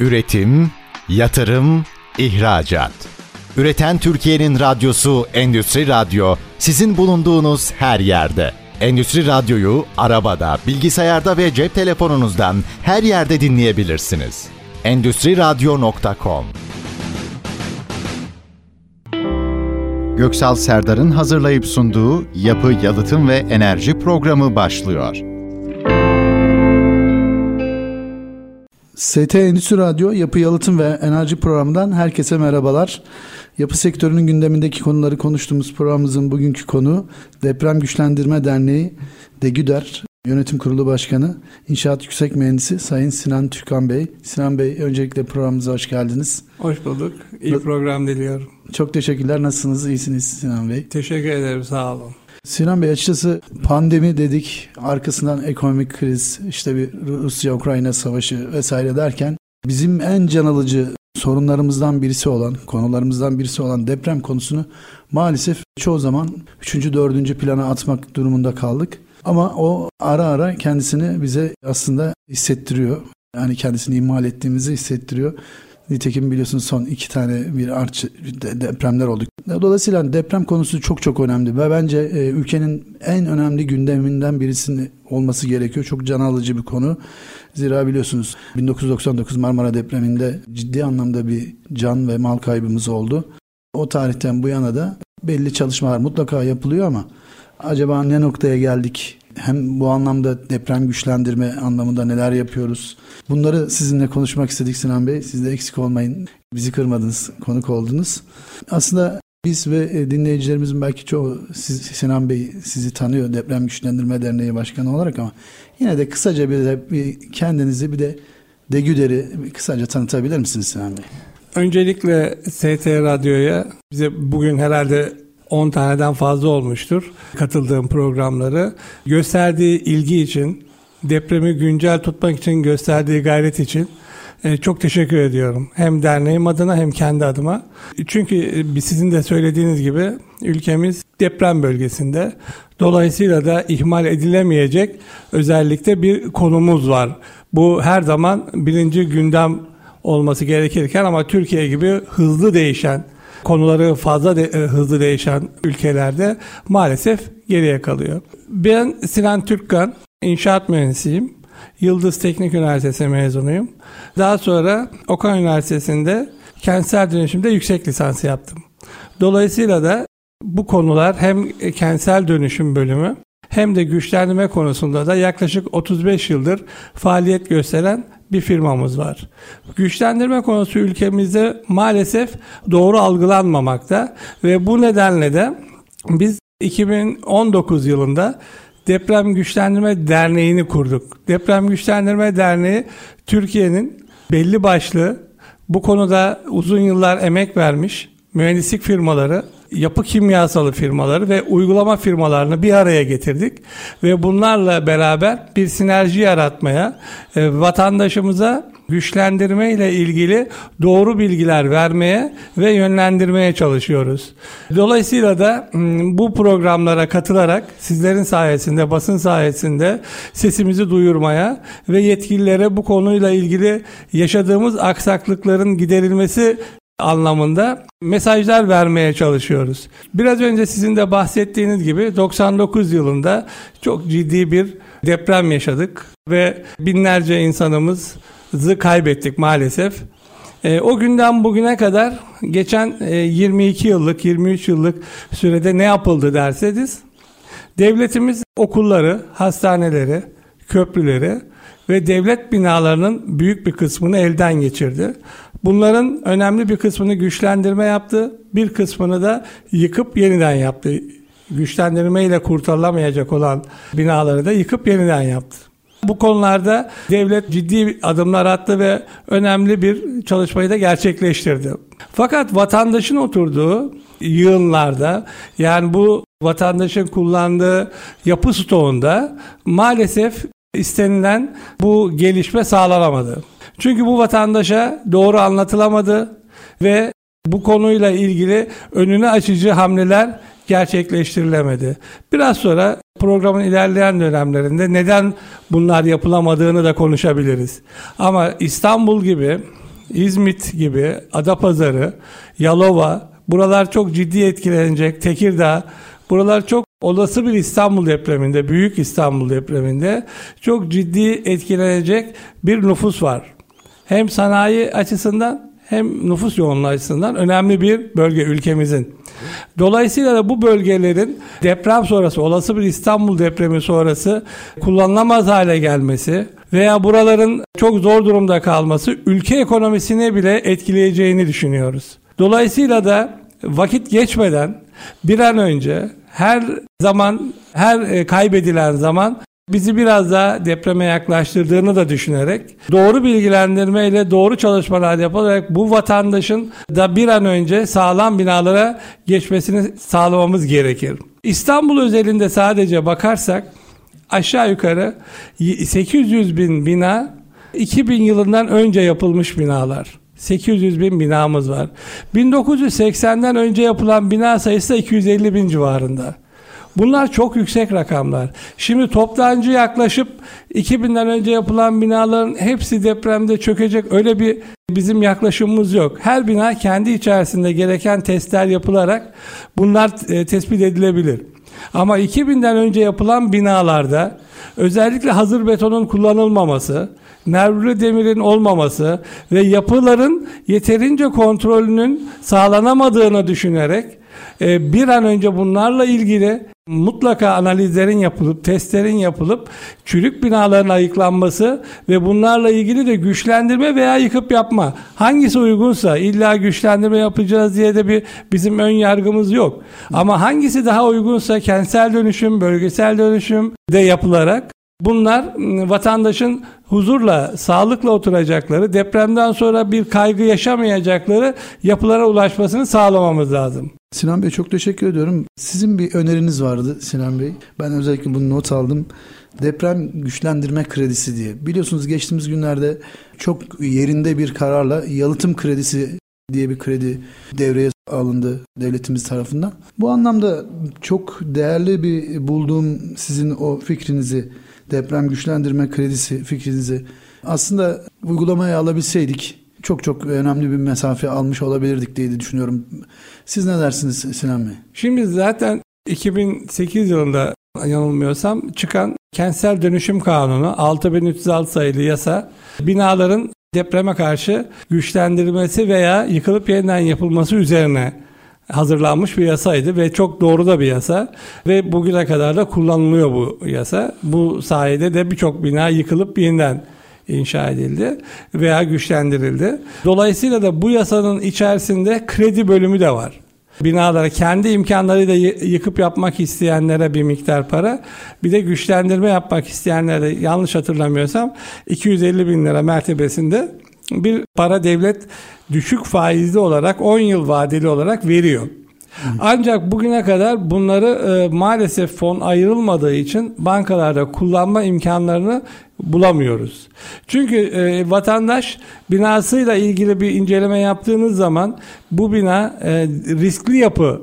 Üretim, yatırım, ihracat. Üreten Türkiye'nin radyosu Endüstri Radyo sizin bulunduğunuz her yerde. Endüstri Radyo'yu arabada, bilgisayarda ve cep telefonunuzdan her yerde dinleyebilirsiniz. Endüstri Radyo.com Göksal Serdar'ın hazırlayıp sunduğu Yapı, Yalıtım ve Enerji programı başlıyor. ST Endüstri Radyo Yapı Yalıtım ve Enerji programından herkese merhabalar. Yapı sektörünün gündemindeki konuları konuştuğumuz programımızın bugünkü konu Deprem Güçlendirme Derneği DEGÜDER Yönetim Kurulu Başkanı, İnşaat Yüksek Mühendisi Sayın Sinan Türkan Bey. Sinan Bey öncelikle programımıza hoş geldiniz. Hoş bulduk. İyi program diliyorum. Çok teşekkürler. Nasılsınız? İyisiniz Sinan Bey. Teşekkür ederim. Sağ olun. Sinan Bey açıkçası pandemi dedik, arkasından ekonomik kriz, işte bir Rusya-Ukrayna savaşı vesaire derken bizim en can alıcı sorunlarımızdan birisi olan, konularımızdan birisi olan deprem konusunu maalesef çoğu zaman 3. 4. plana atmak durumunda kaldık. Ama o ara ara kendisini bize aslında hissettiriyor. Yani kendisini ihmal ettiğimizi hissettiriyoruz. Nitekim biliyorsunuz son iki tane bir arç depremler oldu. Dolayısıyla deprem konusu çok çok önemli ve bence e, ülkenin en önemli gündeminden birisinin olması gerekiyor. Çok can alıcı bir konu. Zira biliyorsunuz 1999 Marmara depreminde ciddi anlamda bir can ve mal kaybımız oldu. O tarihten bu yana da belli çalışmalar mutlaka yapılıyor ama acaba ne noktaya geldik? Hem bu anlamda deprem güçlendirme anlamında neler yapıyoruz? Bunları sizinle konuşmak istedik Sinan Bey. Siz de eksik olmayın. Bizi kırmadınız, konuk oldunuz. Aslında biz ve e, dinleyicilerimizin belki çoğu siz, Sinan Bey sizi tanıyor Deprem Güçlendirme Derneği Başkanı olarak ama yine de kısaca bir, de, bir kendinizi bir de Degüder'i kısaca tanıtabilir misiniz Sinan Bey? Öncelikle ST Radyo'ya bize bugün herhalde 10 taneden fazla olmuştur katıldığım programları. Gösterdiği ilgi için, depremi güncel tutmak için gösterdiği gayret için e, çok teşekkür ediyorum. Hem derneğim adına hem kendi adıma. Çünkü e, sizin de söylediğiniz gibi ülkemiz deprem bölgesinde. Dolayısıyla da ihmal edilemeyecek özellikle bir konumuz var. Bu her zaman birinci gündem olması gerekirken ama Türkiye gibi hızlı değişen konuları fazla de, e, hızlı değişen ülkelerde maalesef geriye kalıyor. Ben Sinan Türkkan, inşaat mühendisiyim. Yıldız Teknik Üniversitesi mezunuyum. Daha sonra Okan Üniversitesi'nde kentsel dönüşümde yüksek lisans yaptım. Dolayısıyla da bu konular hem kentsel dönüşüm bölümü hem de güçlendirme konusunda da yaklaşık 35 yıldır faaliyet gösteren bir firmamız var. Güçlendirme konusu ülkemizde maalesef doğru algılanmamakta ve bu nedenle de biz 2019 yılında Deprem Güçlendirme Derneği'ni kurduk. Deprem Güçlendirme Derneği Türkiye'nin belli başlı bu konuda uzun yıllar emek vermiş mühendislik firmaları yapı kimyasalı firmaları ve uygulama firmalarını bir araya getirdik ve bunlarla beraber bir sinerji yaratmaya, e, vatandaşımıza güçlendirme ile ilgili doğru bilgiler vermeye ve yönlendirmeye çalışıyoruz. Dolayısıyla da bu programlara katılarak sizlerin sayesinde, basın sayesinde sesimizi duyurmaya ve yetkililere bu konuyla ilgili yaşadığımız aksaklıkların giderilmesi anlamında mesajlar vermeye çalışıyoruz. Biraz önce sizin de bahsettiğiniz gibi 99 yılında çok ciddi bir deprem yaşadık ve binlerce insanımızı kaybettik maalesef. E, o günden bugüne kadar geçen e, 22 yıllık, 23 yıllık sürede ne yapıldı derseniz devletimiz okulları, hastaneleri, köprüleri ve devlet binalarının büyük bir kısmını elden geçirdi. Bunların önemli bir kısmını güçlendirme yaptı, bir kısmını da yıkıp yeniden yaptı. Güçlendirme ile kurtarılamayacak olan binaları da yıkıp yeniden yaptı. Bu konularda devlet ciddi adımlar attı ve önemli bir çalışmayı da gerçekleştirdi. Fakat vatandaşın oturduğu yığınlarda yani bu vatandaşın kullandığı yapı stoğunda maalesef istenilen bu gelişme sağlanamadı. Çünkü bu vatandaşa doğru anlatılamadı ve bu konuyla ilgili önünü açıcı hamleler gerçekleştirilemedi. Biraz sonra programın ilerleyen dönemlerinde neden bunlar yapılamadığını da konuşabiliriz. Ama İstanbul gibi İzmit gibi, Adapazarı, Yalova buralar çok ciddi etkilenecek. Tekirdağ buralar çok olası bir İstanbul depreminde, büyük İstanbul depreminde çok ciddi etkilenecek bir nüfus var. Hem sanayi açısından hem nüfus yoğunluğu açısından önemli bir bölge ülkemizin. Dolayısıyla da bu bölgelerin deprem sonrası, olası bir İstanbul depremi sonrası kullanılamaz hale gelmesi veya buraların çok zor durumda kalması ülke ekonomisine bile etkileyeceğini düşünüyoruz. Dolayısıyla da vakit geçmeden bir an önce her zaman, her e, kaybedilen zaman bizi biraz daha depreme yaklaştırdığını da düşünerek doğru bilgilendirme ile doğru çalışmalar yaparak bu vatandaşın da bir an önce sağlam binalara geçmesini sağlamamız gerekir. İstanbul özelinde sadece bakarsak aşağı yukarı 800 bin bina 2000 yılından önce yapılmış binalar. 800 bin binamız var. 1980'den önce yapılan bina sayısı da 250 bin civarında. Bunlar çok yüksek rakamlar. Şimdi toptancı yaklaşıp 2000'den önce yapılan binaların hepsi depremde çökecek öyle bir bizim yaklaşımımız yok. Her bina kendi içerisinde gereken testler yapılarak bunlar e, tespit edilebilir. Ama 2000'den önce yapılan binalarda özellikle hazır betonun kullanılmaması, nervli demirin olmaması ve yapıların yeterince kontrolünün sağlanamadığını düşünerek e, bir an önce bunlarla ilgili mutlaka analizlerin yapılıp, testlerin yapılıp çürük binaların ayıklanması ve bunlarla ilgili de güçlendirme veya yıkıp yapma. Hangisi uygunsa illa güçlendirme yapacağız diye de bir bizim ön yargımız yok. Ama hangisi daha uygunsa kentsel dönüşüm, bölgesel dönüşüm de yapılarak Bunlar vatandaşın huzurla, sağlıkla oturacakları, depremden sonra bir kaygı yaşamayacakları yapılara ulaşmasını sağlamamız lazım. Sinan Bey çok teşekkür ediyorum. Sizin bir öneriniz vardı Sinan Bey. Ben özellikle bunu not aldım. Deprem güçlendirme kredisi diye. Biliyorsunuz geçtiğimiz günlerde çok yerinde bir kararla yalıtım kredisi diye bir kredi devreye alındı devletimiz tarafından. Bu anlamda çok değerli bir bulduğum sizin o fikrinizi deprem güçlendirme kredisi fikrinizi aslında uygulamaya alabilseydik çok çok önemli bir mesafe almış olabilirdik diye düşünüyorum. Siz ne dersiniz Sinan Bey? Şimdi zaten 2008 yılında yanılmıyorsam çıkan kentsel dönüşüm kanunu 6306 sayılı yasa binaların depreme karşı güçlendirilmesi veya yıkılıp yeniden yapılması üzerine hazırlanmış bir yasaydı ve çok doğru da bir yasa ve bugüne kadar da kullanılıyor bu yasa. Bu sayede de birçok bina yıkılıp yeniden inşa edildi veya güçlendirildi. Dolayısıyla da bu yasanın içerisinde kredi bölümü de var. Binalara kendi imkanlarıyla yıkıp yapmak isteyenlere bir miktar para, bir de güçlendirme yapmak isteyenlere yanlış hatırlamıyorsam 250 bin lira mertebesinde bir para devlet düşük faizli olarak 10 yıl vadeli olarak veriyor. Ancak bugüne kadar bunları e, maalesef fon ayrılmadığı için bankalarda kullanma imkanlarını bulamıyoruz. Çünkü e, vatandaş binasıyla ilgili bir inceleme yaptığınız zaman bu bina e, riskli yapı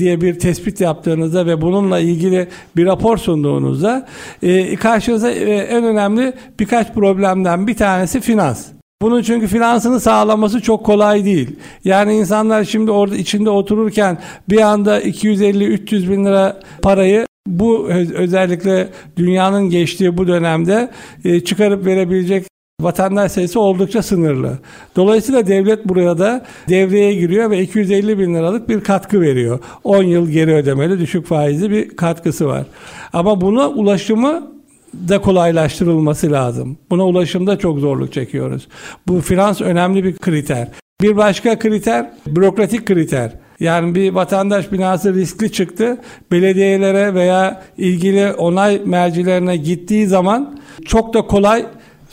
diye bir tespit yaptığınızda ve bununla ilgili bir rapor sunduğunuzda e, karşınıza e, en önemli birkaç problemden bir tanesi finans. Bunun çünkü finansını sağlaması çok kolay değil. Yani insanlar şimdi orada içinde otururken bir anda 250-300 bin lira parayı bu özellikle dünyanın geçtiği bu dönemde e, çıkarıp verebilecek vatandaş sayısı oldukça sınırlı. Dolayısıyla devlet buraya da devreye giriyor ve 250 bin liralık bir katkı veriyor. 10 yıl geri ödemeli düşük faizli bir katkısı var. Ama buna ulaşımı da kolaylaştırılması lazım. Buna ulaşımda çok zorluk çekiyoruz. Bu finans önemli bir kriter. Bir başka kriter bürokratik kriter. Yani bir vatandaş binası riskli çıktı. Belediyelere veya ilgili onay mercilerine gittiği zaman çok da kolay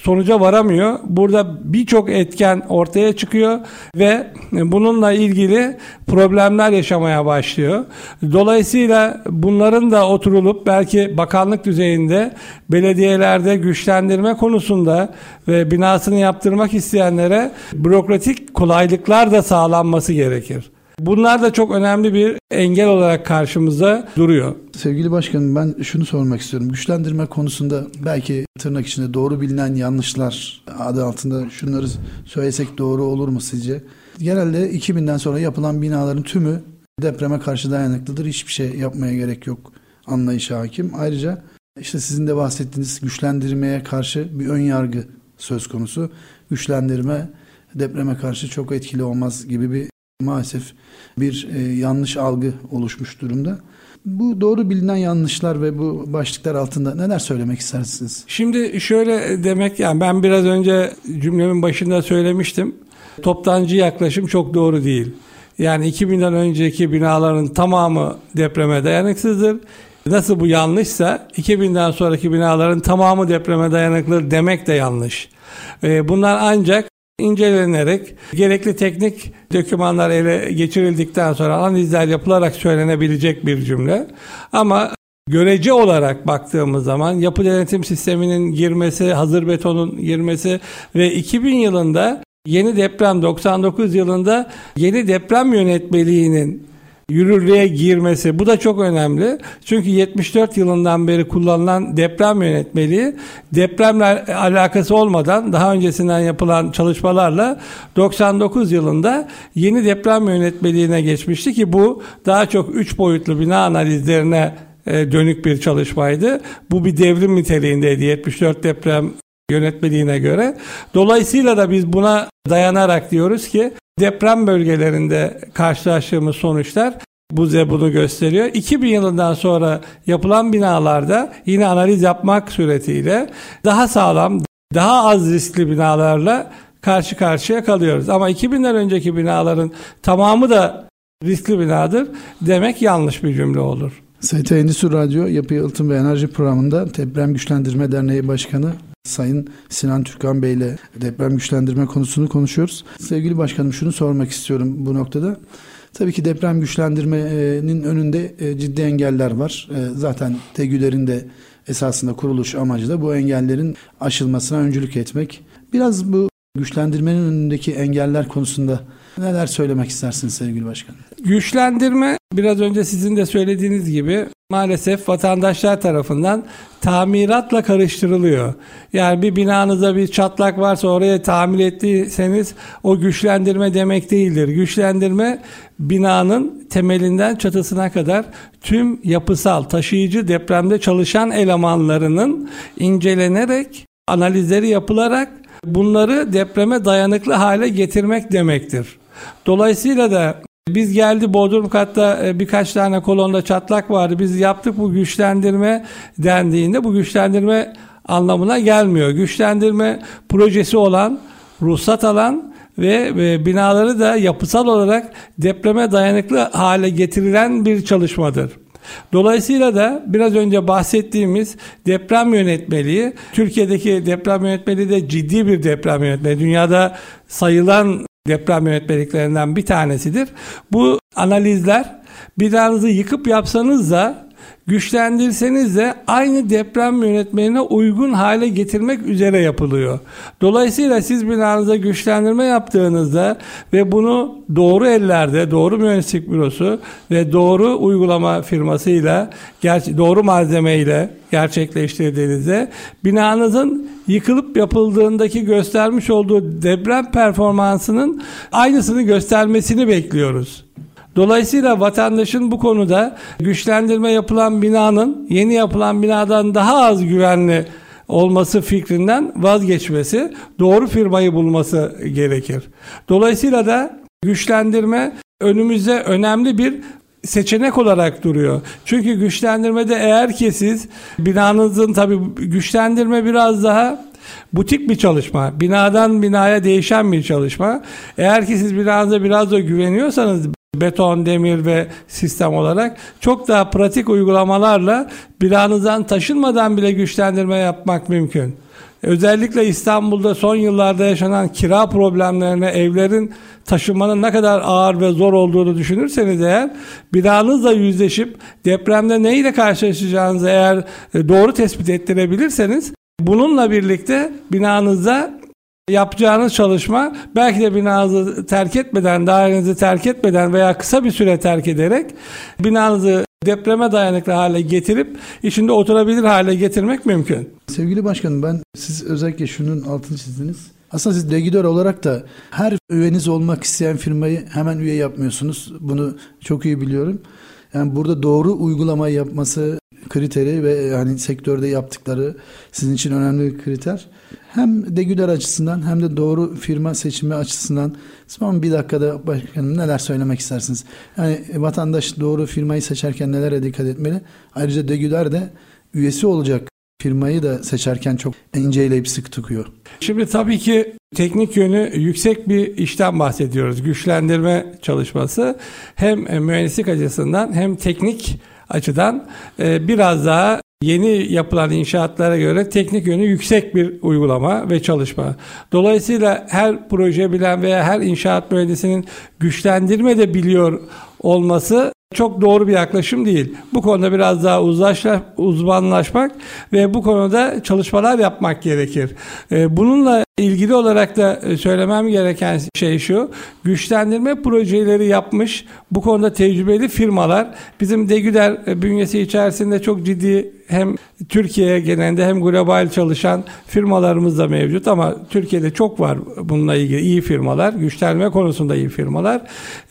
sonuca varamıyor. Burada birçok etken ortaya çıkıyor ve bununla ilgili problemler yaşamaya başlıyor. Dolayısıyla bunların da oturulup belki bakanlık düzeyinde belediyelerde güçlendirme konusunda ve binasını yaptırmak isteyenlere bürokratik kolaylıklar da sağlanması gerekir. Bunlar da çok önemli bir engel olarak karşımıza duruyor. Sevgili başkanım ben şunu sormak istiyorum. Güçlendirme konusunda belki tırnak içinde doğru bilinen yanlışlar adı altında şunları söylesek doğru olur mu sizce? Genelde 2000'den sonra yapılan binaların tümü depreme karşı dayanıklıdır. Hiçbir şey yapmaya gerek yok anlayışa hakim. Ayrıca işte sizin de bahsettiğiniz güçlendirmeye karşı bir ön yargı söz konusu. Güçlendirme depreme karşı çok etkili olmaz gibi bir maalesef bir e, yanlış algı oluşmuş durumda. Bu doğru bilinen yanlışlar ve bu başlıklar altında neler söylemek istersiniz? Şimdi şöyle demek yani ben biraz önce cümlemin başında söylemiştim. Toptancı yaklaşım çok doğru değil. Yani 2000'den önceki binaların tamamı depreme dayanıksızdır. Nasıl bu yanlışsa 2000'den sonraki binaların tamamı depreme dayanıklı demek de yanlış. Ee, bunlar ancak incelenerek gerekli teknik dokümanlar ele geçirildikten sonra analizler yapılarak söylenebilecek bir cümle. Ama görece olarak baktığımız zaman yapı denetim sisteminin girmesi, hazır betonun girmesi ve 2000 yılında yeni deprem 99 yılında yeni deprem yönetmeliğinin yürürlüğe girmesi. Bu da çok önemli. Çünkü 74 yılından beri kullanılan deprem yönetmeliği depremle alakası olmadan daha öncesinden yapılan çalışmalarla 99 yılında yeni deprem yönetmeliğine geçmişti ki bu daha çok 3 boyutlu bina analizlerine e, dönük bir çalışmaydı. Bu bir devrim niteliğindeydi 74 deprem yönetmeliğine göre. Dolayısıyla da biz buna dayanarak diyoruz ki deprem bölgelerinde karşılaştığımız sonuçlar bize bunu gösteriyor. 2000 yılından sonra yapılan binalarda yine analiz yapmak suretiyle daha sağlam, daha az riskli binalarla karşı karşıya kalıyoruz. Ama 2000'den önceki binaların tamamı da riskli binadır demek yanlış bir cümle olur. ST Endüstri Radyo Yapı Yalıtım ve Enerji Programı'nda Deprem Güçlendirme Derneği Başkanı Sayın Sinan Türkan Bey ile deprem güçlendirme konusunu konuşuyoruz. Sevgili başkanım şunu sormak istiyorum bu noktada. Tabii ki deprem güçlendirmenin önünde e, ciddi engeller var. E, zaten TEGÜ'lerin de esasında kuruluş amacı da bu engellerin aşılmasına öncülük etmek. Biraz bu güçlendirmenin önündeki engeller konusunda neler söylemek istersiniz sevgili başkanım? Güçlendirme biraz önce sizin de söylediğiniz gibi maalesef vatandaşlar tarafından tamiratla karıştırılıyor. Yani bir binanıza bir çatlak varsa oraya tamir ettiyseniz o güçlendirme demek değildir. Güçlendirme binanın temelinden çatısına kadar tüm yapısal taşıyıcı depremde çalışan elemanlarının incelenerek analizleri yapılarak bunları depreme dayanıklı hale getirmek demektir. Dolayısıyla da biz geldi Bodrum katta e, birkaç tane kolonda çatlak vardı. Biz yaptık bu güçlendirme dendiğinde bu güçlendirme anlamına gelmiyor. Güçlendirme projesi olan, ruhsat alan ve binaları da yapısal olarak depreme dayanıklı hale getirilen bir çalışmadır. Dolayısıyla da biraz önce bahsettiğimiz deprem yönetmeliği, Türkiye'deki deprem yönetmeliği de ciddi bir deprem yönetmeliği. Dünyada sayılan deprem yönetmeliklerinden bir tanesidir. Bu analizler binanızı yıkıp yapsanız da güçlendirseniz de aynı deprem yönetmeliğine uygun hale getirmek üzere yapılıyor. Dolayısıyla siz binanıza güçlendirme yaptığınızda ve bunu doğru ellerde, doğru mühendislik bürosu ve doğru uygulama firmasıyla, doğru malzemeyle gerçekleştirdiğinizde binanızın yıkılıp yapıldığındaki göstermiş olduğu deprem performansının aynısını göstermesini bekliyoruz. Dolayısıyla vatandaşın bu konuda güçlendirme yapılan binanın yeni yapılan binadan daha az güvenli olması fikrinden vazgeçmesi, doğru firmayı bulması gerekir. Dolayısıyla da güçlendirme önümüzde önemli bir seçenek olarak duruyor. Çünkü güçlendirmede eğer ki siz binanızın tabi güçlendirme biraz daha butik bir çalışma. Binadan binaya değişen bir çalışma. Eğer ki siz binanıza biraz da güveniyorsanız beton, demir ve sistem olarak çok daha pratik uygulamalarla binanızdan taşınmadan bile güçlendirme yapmak mümkün. Özellikle İstanbul'da son yıllarda yaşanan kira problemlerine evlerin taşınmanın ne kadar ağır ve zor olduğunu düşünürseniz eğer binanızla yüzleşip depremde neyle karşılaşacağınızı eğer e, doğru tespit ettirebilirseniz bununla birlikte binanızda yapacağınız çalışma belki de binanızı terk etmeden, dairenizi terk etmeden veya kısa bir süre terk ederek binanızı depreme dayanıklı hale getirip içinde oturabilir hale getirmek mümkün. Sevgili başkanım ben siz özellikle şunun altını çizdiniz. Aslında siz degidör olarak da her üyeniz olmak isteyen firmayı hemen üye yapmıyorsunuz. Bunu çok iyi biliyorum. Yani burada doğru uygulamayı yapması kriteri ve yani sektörde yaptıkları sizin için önemli bir kriter. Hem degüder açısından hem de doğru firma seçimi açısından son bir dakikada başkanım neler söylemek istersiniz? Yani vatandaş doğru firmayı seçerken nelere dikkat etmeli? Ayrıca degüder de üyesi olacak firmayı da seçerken çok inceleyip sık tutuyor. Şimdi tabii ki teknik yönü yüksek bir işten bahsediyoruz. Güçlendirme çalışması hem mühendislik açısından hem teknik açıdan e, biraz daha yeni yapılan inşaatlara göre teknik yönü yüksek bir uygulama ve çalışma. Dolayısıyla her proje bilen veya her inşaat mühendisinin güçlendirme de biliyor olması çok doğru bir yaklaşım değil. Bu konuda biraz daha uzlaşla, uzmanlaşmak ve bu konuda çalışmalar yapmak gerekir. E, bununla ilgili olarak da e, söylemem gereken şey şu. Güçlendirme projeleri yapmış bu konuda tecrübeli firmalar bizim Degüder e, bünyesi içerisinde çok ciddi hem Türkiye genelinde hem global çalışan firmalarımız da mevcut ama Türkiye'de çok var bununla ilgili iyi firmalar, güçlenme konusunda iyi firmalar.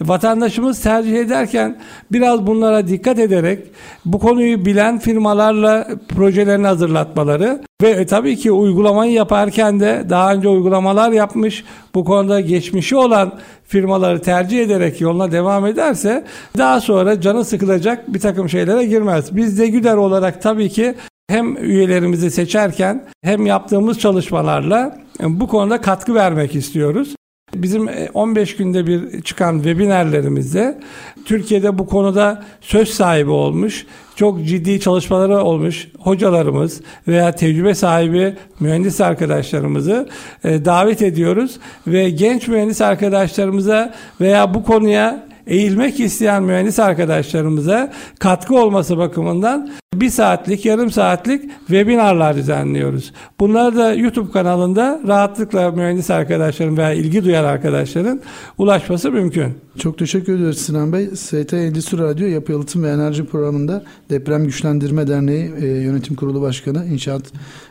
Vatandaşımız tercih ederken biraz bunlara dikkat ederek bu konuyu bilen firmalarla projelerini hazırlatmaları ve e, tabii ki uygulamayı yaparken de daha önce uygulamalar yapmış, bu konuda geçmişi olan firmaları tercih ederek yoluna devam ederse daha sonra canı sıkılacak bir takım şeylere girmez. Biz de Güder olarak tabii ki hem üyelerimizi seçerken hem yaptığımız çalışmalarla e, bu konuda katkı vermek istiyoruz. Bizim 15 e, günde bir çıkan webinarlerimizde Türkiye'de bu konuda söz sahibi olmuş, çok ciddi çalışmaları olmuş hocalarımız veya tecrübe sahibi mühendis arkadaşlarımızı e, davet ediyoruz ve genç mühendis arkadaşlarımıza veya bu konuya eğilmek isteyen mühendis arkadaşlarımıza katkı olması bakımından bir saatlik, yarım saatlik webinarlar düzenliyoruz. Bunlar da YouTube kanalında rahatlıkla mühendis arkadaşların veya ilgi duyan arkadaşların ulaşması mümkün. Çok teşekkür ederiz Sinan Bey. ST Endüstri Radyo Yapı Yalıtım ve Enerji Programı'nda Deprem Güçlendirme Derneği e, Yönetim Kurulu Başkanı, İnşaat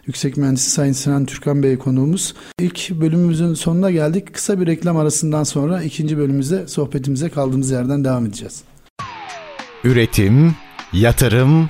Yüksek Mühendisi Sayın Sinan Türkan Bey konuğumuz. İlk bölümümüzün sonuna geldik. Kısa bir reklam arasından sonra ikinci bölümümüzde sohbetimize kaldığımız yerden devam edeceğiz. Üretim, yatırım,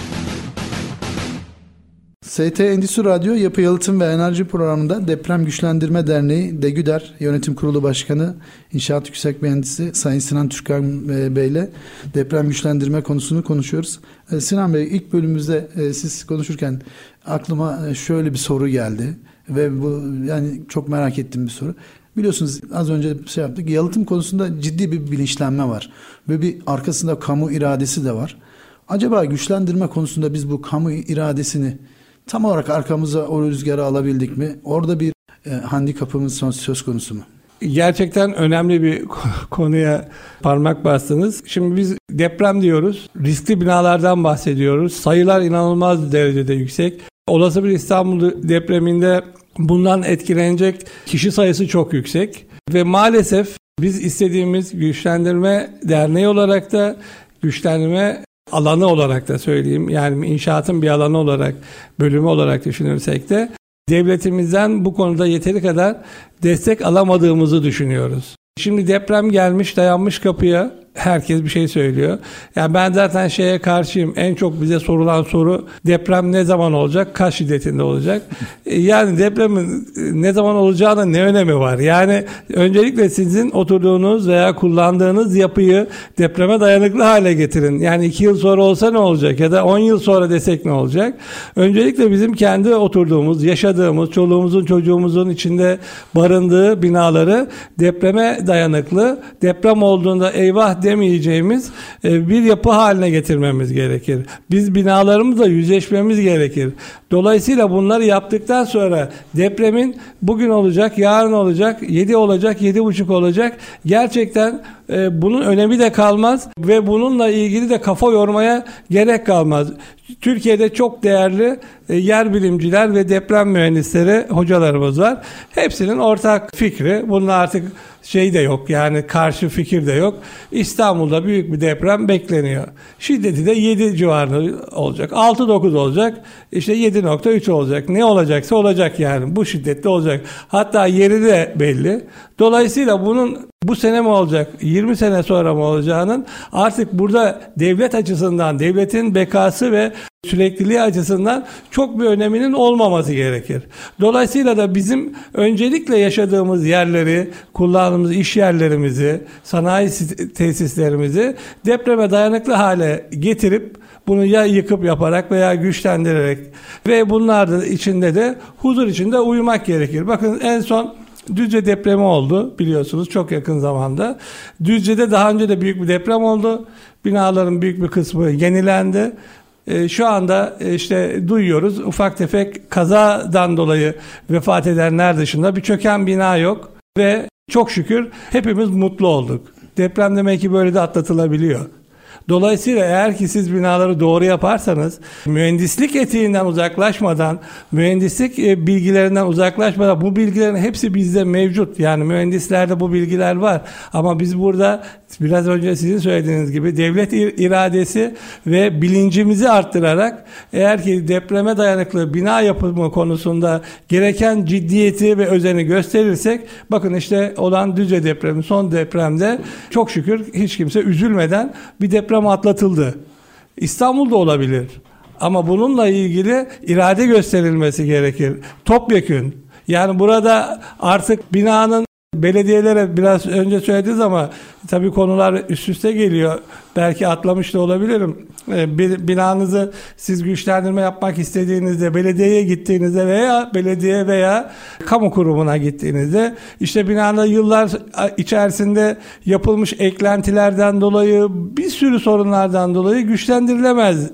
ST Endüstri Radyo Yapı Yalıtım ve Enerji Programı'nda Deprem Güçlendirme Derneği DEGÜDER Yönetim Kurulu Başkanı İnşaat Yüksek Mühendisi Sayın Sinan Türkan e, Bey ile deprem güçlendirme konusunu konuşuyoruz. E, Sinan Bey ilk bölümümüzde e, siz konuşurken aklıma şöyle bir soru geldi ve bu yani çok merak ettiğim bir soru. Biliyorsunuz az önce şey yaptık. Yalıtım konusunda ciddi bir bilinçlenme var ve bir arkasında kamu iradesi de var. Acaba güçlendirme konusunda biz bu kamu iradesini tam olarak arkamıza o rüzgarı alabildik mi? Orada bir e, handikapımız söz konusu mu? Gerçekten önemli bir konuya parmak bastınız. Şimdi biz deprem diyoruz. Riskli binalardan bahsediyoruz. Sayılar inanılmaz derecede yüksek. Olası bir İstanbul depreminde bundan etkilenecek kişi sayısı çok yüksek. Ve maalesef biz istediğimiz güçlendirme derneği olarak da güçlendirme alanı olarak da söyleyeyim yani inşaatın bir alanı olarak bölümü olarak düşünürsek de devletimizden bu konuda yeteri kadar destek alamadığımızı düşünüyoruz. Şimdi deprem gelmiş dayanmış kapıya herkes bir şey söylüyor. Yani ben zaten şeye karşıyım. En çok bize sorulan soru deprem ne zaman olacak? Kaç şiddetinde olacak? Yani depremin e, ne zaman olacağına ne önemi var? Yani öncelikle sizin oturduğunuz veya kullandığınız yapıyı depreme dayanıklı hale getirin. Yani iki yıl sonra olsa ne olacak? Ya da on yıl sonra desek ne olacak? Öncelikle bizim kendi oturduğumuz, yaşadığımız, çoluğumuzun, çocuğumuzun içinde barındığı binaları depreme dayanıklı, deprem olduğunda eyvah demeyeceğimiz e, bir yapı haline getirmemiz gerekir. Biz binalarımızla yüzleşmemiz gerekir. Dolayısıyla bunları yaptıktan sonra depremin bugün olacak, yarın olacak, 7 olacak, 7,5 olacak. Gerçekten e, bunun önemi de kalmaz ve bununla ilgili de kafa yormaya gerek kalmaz. Türkiye'de çok değerli e, yer bilimciler ve deprem mühendisleri hocalarımız var. Hepsinin ortak fikri. Bunun artık şey de yok yani karşı fikir de yok. İstanbul'da büyük bir deprem bekleniyor. Şiddeti de 7 civarında olacak. 6-9 olacak. İşte 7.3 olacak. Ne olacaksa olacak yani. Bu şiddette olacak. Hatta yeri de belli. Dolayısıyla bunun bu sene mi olacak, 20 sene sonra mı olacağının artık burada devlet açısından, devletin bekası ve sürekliliği açısından çok bir öneminin olmaması gerekir. Dolayısıyla da bizim öncelikle yaşadığımız yerleri, kullandığımız iş yerlerimizi, sanayi tesislerimizi depreme dayanıklı hale getirip bunu ya yıkıp yaparak veya güçlendirerek ve bunlar da içinde de huzur içinde uyumak gerekir. Bakın en son Düzce depremi oldu biliyorsunuz çok yakın zamanda. Düzce'de daha önce de büyük bir deprem oldu. Binaların büyük bir kısmı yenilendi. E, şu anda e, işte duyuyoruz ufak tefek kazadan dolayı vefat edenler dışında bir çöken bina yok ve çok şükür hepimiz mutlu olduk. Deprem demek ki böyle de atlatılabiliyor. Dolayısıyla eğer ki siz binaları doğru yaparsanız mühendislik etiğinden uzaklaşmadan, mühendislik e, bilgilerinden uzaklaşmadan bu bilgilerin hepsi bizde mevcut. Yani mühendislerde bu bilgiler var. Ama biz burada biraz önce sizin söylediğiniz gibi devlet iradesi ve bilincimizi arttırarak eğer ki depreme dayanıklı bina yapımı konusunda gereken ciddiyeti ve özeni gösterirsek bakın işte olan Düzce depremi son depremde çok şükür hiç kimse üzülmeden bir deprem atlatıldı. İstanbul'da olabilir. Ama bununla ilgili irade gösterilmesi gerekir. Topyekün. Yani burada artık binanın Belediyelere biraz önce söylediniz ama tabii konular üst üste geliyor. Belki atlamış da olabilirim. Ee, bir binanızı siz güçlendirme yapmak istediğinizde belediyeye gittiğinizde veya belediye veya kamu kurumuna gittiğinizde işte binada yıllar içerisinde yapılmış eklentilerden dolayı bir sürü sorunlardan dolayı güçlendirilemez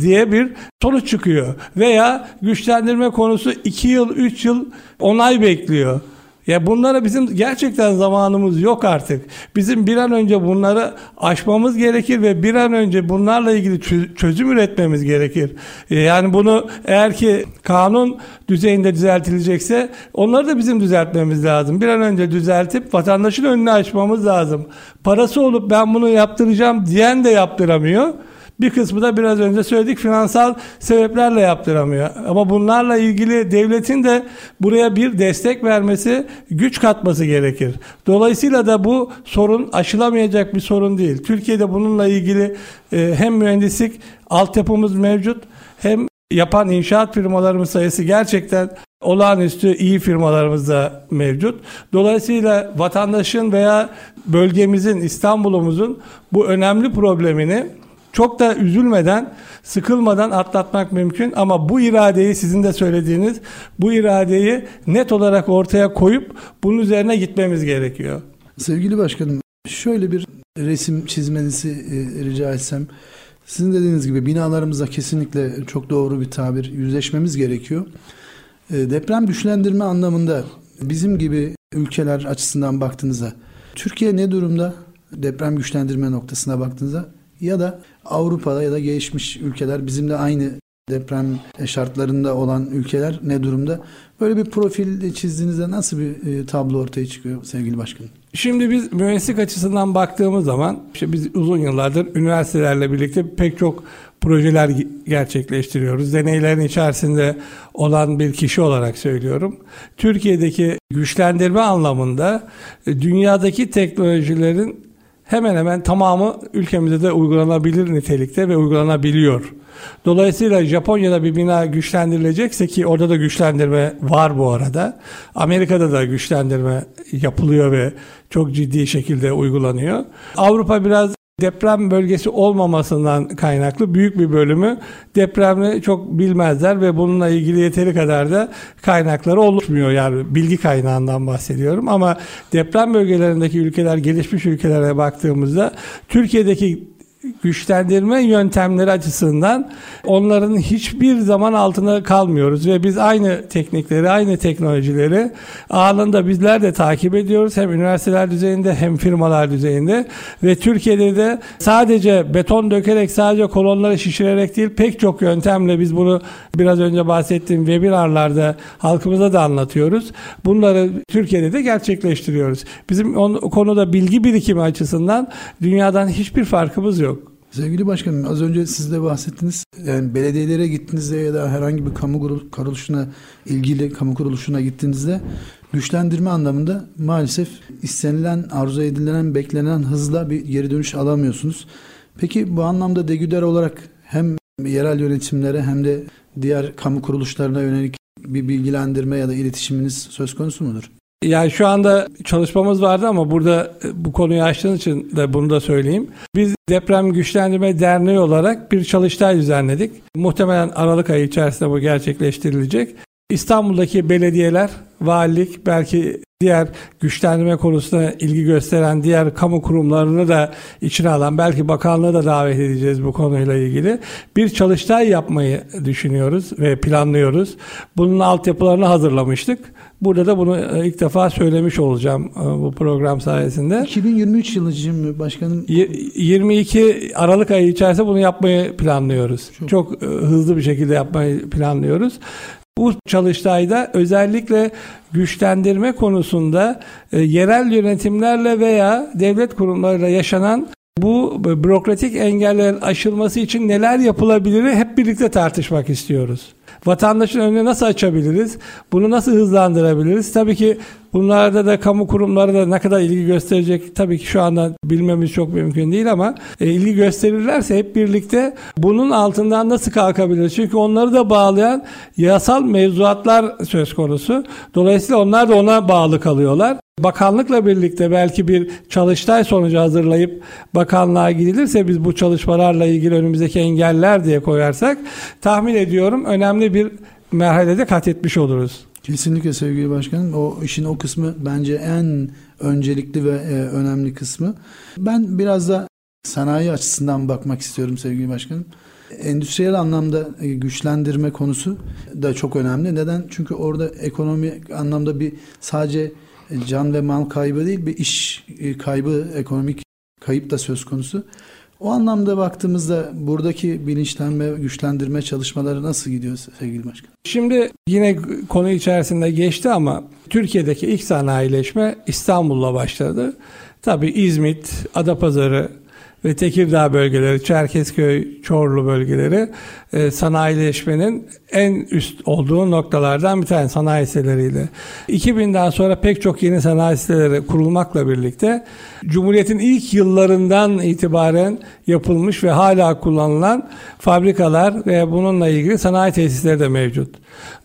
diye bir sonuç çıkıyor. Veya güçlendirme konusu 2 yıl 3 yıl onay bekliyor. Ya bunlara bizim gerçekten zamanımız yok artık. Bizim bir an önce bunları aşmamız gerekir ve bir an önce bunlarla ilgili çözüm üretmemiz gerekir. E, yani bunu eğer ki kanun düzeyinde düzeltilecekse onları da bizim düzeltmemiz lazım. Bir an önce düzeltip vatandaşın önünü açmamız lazım. Parası olup ben bunu yaptıracağım diyen de yaptıramıyor. Bir kısmı da biraz önce söyledik finansal sebeplerle yaptıramıyor. Ama bunlarla ilgili devletin de buraya bir destek vermesi, güç katması gerekir. Dolayısıyla da bu sorun aşılamayacak bir sorun değil. Türkiye'de bununla ilgili e, hem mühendislik altyapımız mevcut hem yapan inşaat firmalarımız sayısı gerçekten olağanüstü iyi firmalarımız da mevcut. Dolayısıyla vatandaşın veya bölgemizin, İstanbul'umuzun bu önemli problemini çok da üzülmeden, sıkılmadan atlatmak mümkün ama bu iradeyi sizin de söylediğiniz bu iradeyi net olarak ortaya koyup bunun üzerine gitmemiz gerekiyor. Sevgili başkanım şöyle bir resim çizmenizi e, rica etsem. Sizin dediğiniz gibi binalarımızda kesinlikle çok doğru bir tabir yüzleşmemiz gerekiyor. E, deprem güçlendirme anlamında bizim gibi ülkeler açısından baktığınızda Türkiye ne durumda? Deprem güçlendirme noktasına baktığınızda ya da Avrupa'da ya da gelişmiş ülkeler bizimle aynı deprem şartlarında olan ülkeler ne durumda? Böyle bir profil çizdiğinizde nasıl bir e, tablo ortaya çıkıyor sevgili başkanım? Şimdi biz mühendislik açısından baktığımız zaman işte biz uzun yıllardır üniversitelerle birlikte pek çok projeler gerçekleştiriyoruz. Deneylerin içerisinde olan bir kişi olarak söylüyorum. Türkiye'deki güçlendirme anlamında e, dünyadaki teknolojilerin hemen hemen tamamı ülkemizde de uygulanabilir nitelikte ve uygulanabiliyor. Dolayısıyla Japonya'da bir bina güçlendirilecekse ki orada da güçlendirme var bu arada. Amerika'da da güçlendirme yapılıyor ve çok ciddi şekilde uygulanıyor. Avrupa biraz deprem bölgesi olmamasından kaynaklı büyük bir bölümü depremli çok bilmezler ve bununla ilgili yeteri kadar da kaynakları oluşmuyor. Yani bilgi kaynağından bahsediyorum ama deprem bölgelerindeki ülkeler gelişmiş ülkelere baktığımızda Türkiye'deki güçlendirme yöntemleri açısından onların hiçbir zaman altında kalmıyoruz ve biz aynı teknikleri, aynı teknolojileri anında bizler de takip ediyoruz. Hem üniversiteler düzeyinde hem firmalar düzeyinde ve Türkiye'de de sadece beton dökerek, sadece kolonları şişirerek değil pek çok yöntemle biz bunu biraz önce bahsettiğim webinarlarda halkımıza da anlatıyoruz. Bunları Türkiye'de de gerçekleştiriyoruz. Bizim o konuda bilgi birikimi açısından dünyadan hiçbir farkımız yok. Sevgili başkanım az önce siz de bahsettiniz. Yani belediyelere gittiğinizde ya da herhangi bir kamu kuruluşuna ilgili kamu kuruluşuna gittiğinizde güçlendirme anlamında maalesef istenilen, arzu edilen, beklenen hızla bir geri dönüş alamıyorsunuz. Peki bu anlamda degüder olarak hem yerel yönetimlere hem de diğer kamu kuruluşlarına yönelik bir bilgilendirme ya da iletişiminiz söz konusu mudur? Yani şu anda çalışmamız vardı ama burada e, bu konuyu açtığınız için de bunu da söyleyeyim. Biz Deprem Güçlendirme Derneği olarak bir çalıştay düzenledik. Muhtemelen Aralık ayı içerisinde bu gerçekleştirilecek. İstanbul'daki belediyeler, valilik, belki diğer güçlendirme konusuna ilgi gösteren diğer kamu kurumlarını da içine alan, belki bakanlığı da davet edeceğiz bu konuyla ilgili. Bir çalıştay yapmayı düşünüyoruz ve planlıyoruz. Bunun altyapılarını hazırlamıştık. Burada da bunu e, ilk defa söylemiş olacağım e, bu program sayesinde. 2023 yılı için başkanım? 22 Aralık ayı içerisinde bunu yapmayı planlıyoruz. Çok, Çok e, hızlı bir şekilde yapmayı planlıyoruz. Bu çalıştayda özellikle güçlendirme konusunda yerel yönetimlerle veya devlet kurumlarıyla yaşanan bu bürokratik engellerin aşılması için neler yapılabilir hep birlikte tartışmak istiyoruz. Vatandaşın önüne nasıl açabiliriz? Bunu nasıl hızlandırabiliriz? Tabii ki bunlarda da kamu kurumları da ne kadar ilgi gösterecek tabii ki şu anda bilmemiz çok mümkün değil ama e, ilgi gösterirlerse hep birlikte bunun altından nasıl kalkabiliriz? Çünkü onları da bağlayan yasal mevzuatlar söz konusu. Dolayısıyla onlar da ona bağlı kalıyorlar. Bakanlıkla birlikte belki bir çalıştay sonucu hazırlayıp bakanlığa gidilirse biz bu çalışmalarla ilgili önümüzdeki engeller diye koyarsak tahmin ediyorum önemli bir merhalede kat etmiş oluruz. Kesinlikle sevgili başkanım. O işin o kısmı bence en öncelikli ve e, önemli kısmı. Ben biraz da sanayi açısından bakmak istiyorum sevgili başkanım. Endüstriyel anlamda e, güçlendirme konusu da çok önemli. Neden? Çünkü orada ekonomi anlamda bir sadece can ve mal kaybı değil bir iş e, kaybı, ekonomik kayıp da söz konusu. O anlamda baktığımızda buradaki bilinçlenme, güçlendirme çalışmaları nasıl gidiyor sevgili başkan? Şimdi yine konu içerisinde geçti ama Türkiye'deki ilk sanayileşme İstanbul'la başladı. Tabii İzmit, Adapazarı, ve Tekirdağ bölgeleri, Çerkezköy, Çorlu bölgeleri e, sanayileşmenin en üst olduğu noktalardan bir tane sanayi siteleriyle. 2000'den sonra pek çok yeni sanayi siteleri kurulmakla birlikte Cumhuriyet'in ilk yıllarından itibaren yapılmış ve hala kullanılan fabrikalar ve bununla ilgili sanayi tesisleri de mevcut.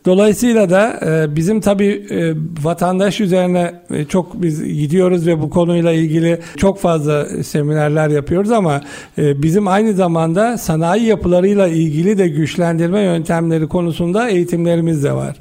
Dolayısıyla da e, bizim tabii e, vatandaş üzerine e, çok biz gidiyoruz ve bu konuyla ilgili çok fazla seminerler yapıyoruz ama bizim aynı zamanda sanayi yapılarıyla ilgili de güçlendirme yöntemleri konusunda eğitimlerimiz de var.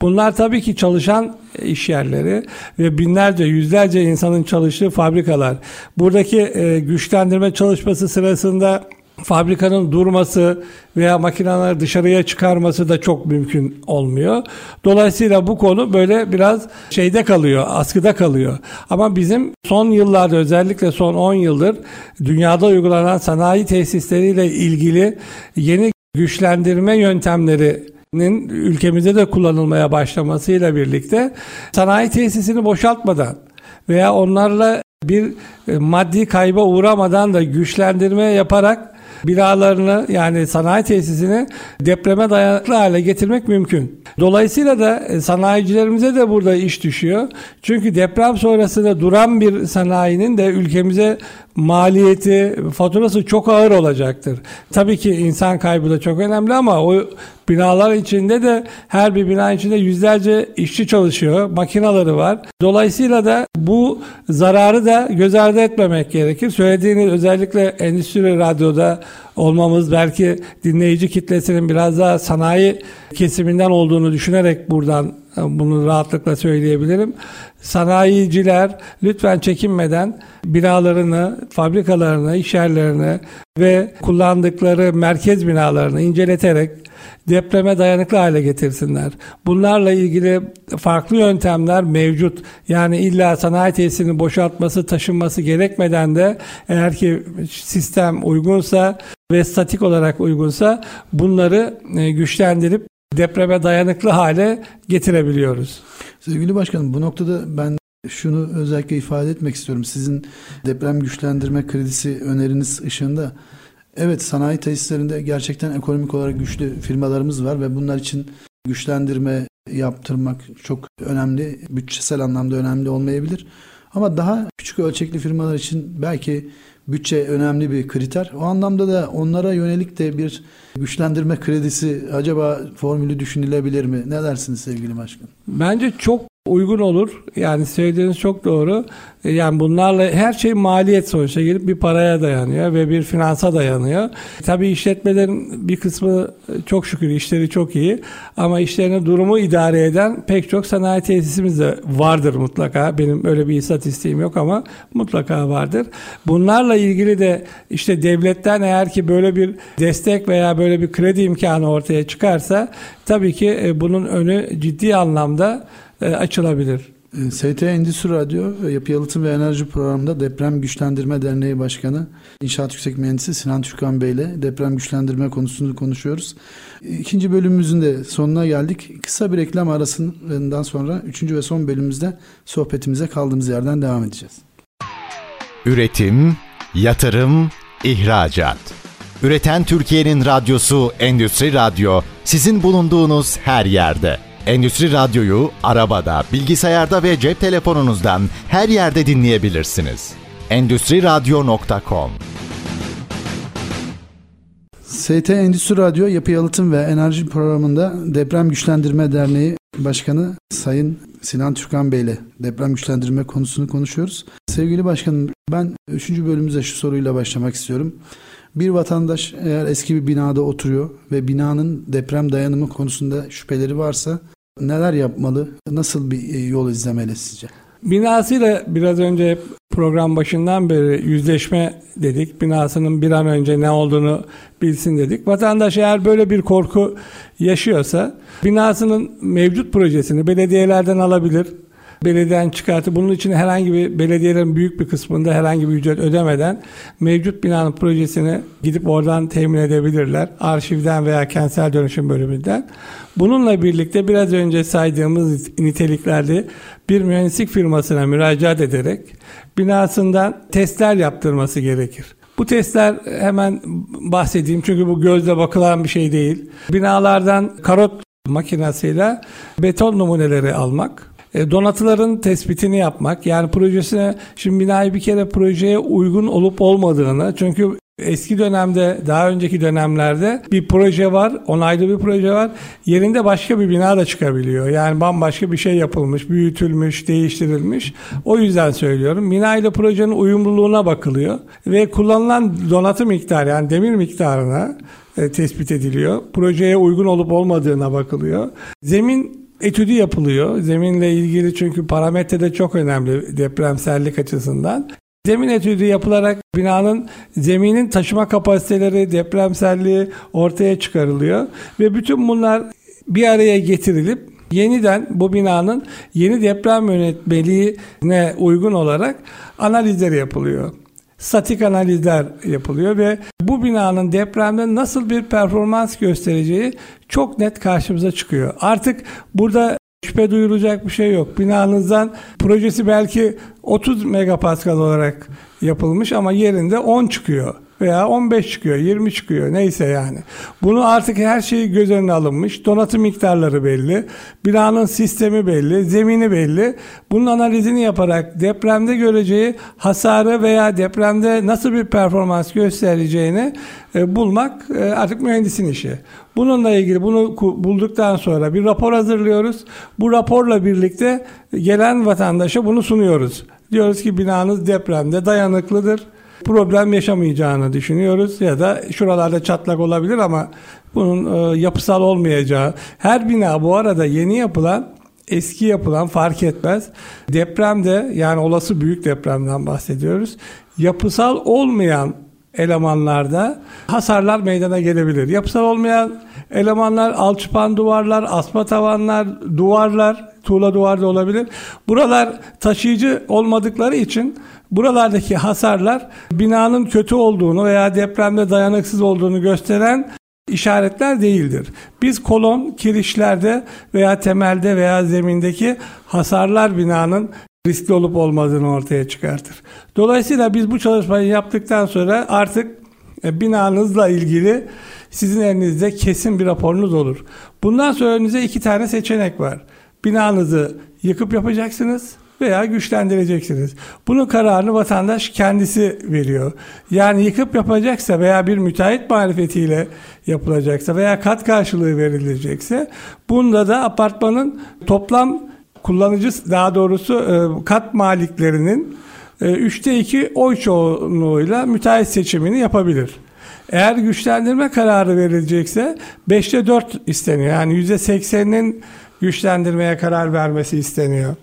Bunlar tabii ki çalışan iş yerleri ve binlerce, yüzlerce insanın çalıştığı fabrikalar. Buradaki güçlendirme çalışması sırasında fabrikanın durması veya makineleri dışarıya çıkarması da çok mümkün olmuyor. Dolayısıyla bu konu böyle biraz şeyde kalıyor, askıda kalıyor. Ama bizim son yıllarda özellikle son 10 yıldır dünyada uygulanan sanayi tesisleriyle ilgili yeni güçlendirme yöntemlerinin ülkemizde de kullanılmaya başlamasıyla birlikte sanayi tesisini boşaltmadan veya onlarla bir e, maddi kayba uğramadan da güçlendirme yaparak binalarını yani sanayi tesisini depreme dayanıklı hale getirmek mümkün. Dolayısıyla da e, sanayicilerimize de burada iş düşüyor. Çünkü deprem sonrasında duran bir sanayinin de ülkemize maliyeti, faturası çok ağır olacaktır. Tabii ki insan kaybı da çok önemli ama o binalar içinde de her bir bina içinde yüzlerce işçi çalışıyor, makinaları var. Dolayısıyla da bu zararı da göz ardı etmemek gerekir. Söylediğiniz özellikle endüstri radyoda olmamız belki dinleyici kitlesinin biraz daha sanayi kesiminden olduğunu düşünerek buradan bunu rahatlıkla söyleyebilirim. Sanayiciler lütfen çekinmeden binalarını, fabrikalarını, iş yerlerini ve kullandıkları merkez binalarını inceleterek depreme dayanıklı hale getirsinler. Bunlarla ilgili farklı yöntemler mevcut. Yani illa sanayi tesisinin boşaltması, taşınması gerekmeden de eğer ki sistem uygunsa ve statik olarak uygunsa bunları e, güçlendirip depreme dayanıklı hale getirebiliyoruz. Sevgili başkanım bu noktada ben şunu özellikle ifade etmek istiyorum. Sizin deprem güçlendirme kredisi öneriniz ışığında evet sanayi tesislerinde gerçekten ekonomik olarak güçlü firmalarımız var ve bunlar için güçlendirme yaptırmak çok önemli. Bütçesel anlamda önemli olmayabilir. Ama daha küçük ölçekli firmalar için belki bütçe önemli bir kriter. O anlamda da onlara yönelik de bir güçlendirme kredisi acaba formülü düşünülebilir mi? Ne dersiniz sevgili başkan? Bence çok uygun olur. Yani söylediğiniz çok doğru. E, yani bunlarla her şey maliyet sonuçta gelip bir paraya dayanıyor ve bir finansa dayanıyor. Tabii işletmelerin bir kısmı çok şükür işleri çok iyi ama işlerine durumu idare eden pek çok sanayi tesisimiz de vardır mutlaka. Benim öyle bir istatistiğim yok ama mutlaka vardır. Bunlarla ilgili de işte devletten eğer ki böyle bir destek veya böyle bir kredi imkanı ortaya çıkarsa tabii ki e, bunun önü ciddi anlamda e, açılabilir. E, ST Endüstri Radyo Yapı Yalıtım ve Enerji Programı'nda Deprem Güçlendirme Derneği Başkanı İnşaat Yüksek Mühendisi Sinan Türkan Bey ile deprem güçlendirme konusunu konuşuyoruz. İkinci bölümümüzün de sonuna geldik. Kısa bir reklam arasından sonra üçüncü ve son bölümümüzde sohbetimize kaldığımız yerden devam edeceğiz. Üretim, yatırım, ihracat. Üreten Türkiye'nin radyosu Endüstri Radyo sizin bulunduğunuz her yerde. Endüstri Radyo'yu arabada, bilgisayarda ve cep telefonunuzdan her yerde dinleyebilirsiniz. Endüstri Radyo.com ST Endüstri Radyo Yapı Yalıtım ve Enerji Programı'nda Deprem Güçlendirme Derneği Başkanı Sayın Sinan Türkan Bey ile deprem güçlendirme konusunu konuşuyoruz. Sevgili başkanım ben 3. bölümümüze şu soruyla başlamak istiyorum. Bir vatandaş eğer eski bir binada oturuyor ve binanın deprem dayanımı konusunda şüpheleri varsa neler yapmalı? Nasıl bir e, yol izlemeli sizce? Binasıyla biraz önce program başından beri yüzleşme dedik. Binasının bir an önce ne olduğunu bilsin dedik. Vatandaş eğer böyle bir korku yaşıyorsa binasının mevcut projesini belediyelerden alabilir belediyeden çıkartıp bunun için herhangi bir belediyelerin büyük bir kısmında herhangi bir ücret ödemeden mevcut binanın projesini gidip oradan temin edebilirler. Arşivden veya kentsel dönüşüm bölümünden. Bununla birlikte biraz önce saydığımız niteliklerde bir mühendislik firmasına müracaat ederek binasından testler yaptırması gerekir. Bu testler hemen bahsedeyim çünkü bu gözle bakılan bir şey değil. Binalardan karot makinesiyle beton numuneleri almak, e, donatıların tespitini yapmak yani projesine şimdi binayı bir kere projeye uygun olup olmadığını çünkü Eski dönemde, daha önceki dönemlerde bir proje var, onaylı bir proje var. Yerinde başka bir bina da çıkabiliyor. Yani bambaşka bir şey yapılmış, büyütülmüş, değiştirilmiş. O yüzden söylüyorum. Bina ile projenin uyumluluğuna bakılıyor ve kullanılan donatı miktarı yani demir miktarına e, tespit ediliyor. Projeye uygun olup olmadığına bakılıyor. Zemin etüdü yapılıyor. Zeminle ilgili çünkü parametre de çok önemli depremsellik açısından. Zemin etüdü yapılarak binanın zeminin taşıma kapasiteleri, depremselliği ortaya çıkarılıyor ve bütün bunlar bir araya getirilip yeniden bu binanın yeni deprem yönetmeliğine uygun olarak analizleri yapılıyor statik analizler yapılıyor ve bu binanın depremde nasıl bir performans göstereceği çok net karşımıza çıkıyor. Artık burada şüphe duyulacak bir şey yok. Binanızdan projesi belki 30 megapascal olarak yapılmış ama yerinde 10 çıkıyor. Veya 15 çıkıyor, 20 çıkıyor neyse yani. Bunu artık her şey göz önüne alınmış. Donatım miktarları belli. Binanın sistemi belli, zemini belli. Bunun analizini yaparak depremde göreceği hasarı veya depremde nasıl bir performans göstereceğini e, bulmak e, artık mühendisin işi. Bununla ilgili bunu bulduktan sonra bir rapor hazırlıyoruz. Bu raporla birlikte gelen vatandaşa bunu sunuyoruz. Diyoruz ki binanız depremde dayanıklıdır. Problem yaşamayacağını düşünüyoruz ya da şuralarda çatlak olabilir ama bunun e, yapısal olmayacağı. Her bina bu arada yeni yapılan eski yapılan fark etmez. Depremde yani olası büyük depremden bahsediyoruz. Yapısal olmayan elemanlarda hasarlar meydana gelebilir. Yapısal olmayan elemanlar alçıpan duvarlar, asma tavanlar, duvarlar, tuğla duvar da olabilir. Buralar taşıyıcı olmadıkları için buralardaki hasarlar binanın kötü olduğunu veya depremde dayanıksız olduğunu gösteren işaretler değildir. Biz kolon, kirişlerde veya temelde veya zemindeki hasarlar binanın riskli olup olmadığını ortaya çıkartır. Dolayısıyla biz bu çalışmayı yaptıktan sonra artık e, binanızla ilgili sizin elinizde kesin bir raporunuz olur. Bundan sonra önünüze iki tane seçenek var. Binanızı yıkıp yapacaksınız veya güçlendireceksiniz. Bunun kararını vatandaş kendisi veriyor. Yani yıkıp yapacaksa veya bir müteahhit marifetiyle yapılacaksa veya kat karşılığı verilecekse bunda da apartmanın toplam kullanıcı daha doğrusu e, kat maliklerinin e, üçte iki oy çoğunluğuyla müteahhit seçimini yapabilir. Eğer güçlendirme kararı verilecekse 5'te 4 isteniyor. Yani %80'inin güçlendirmeye karar vermesi isteniyor.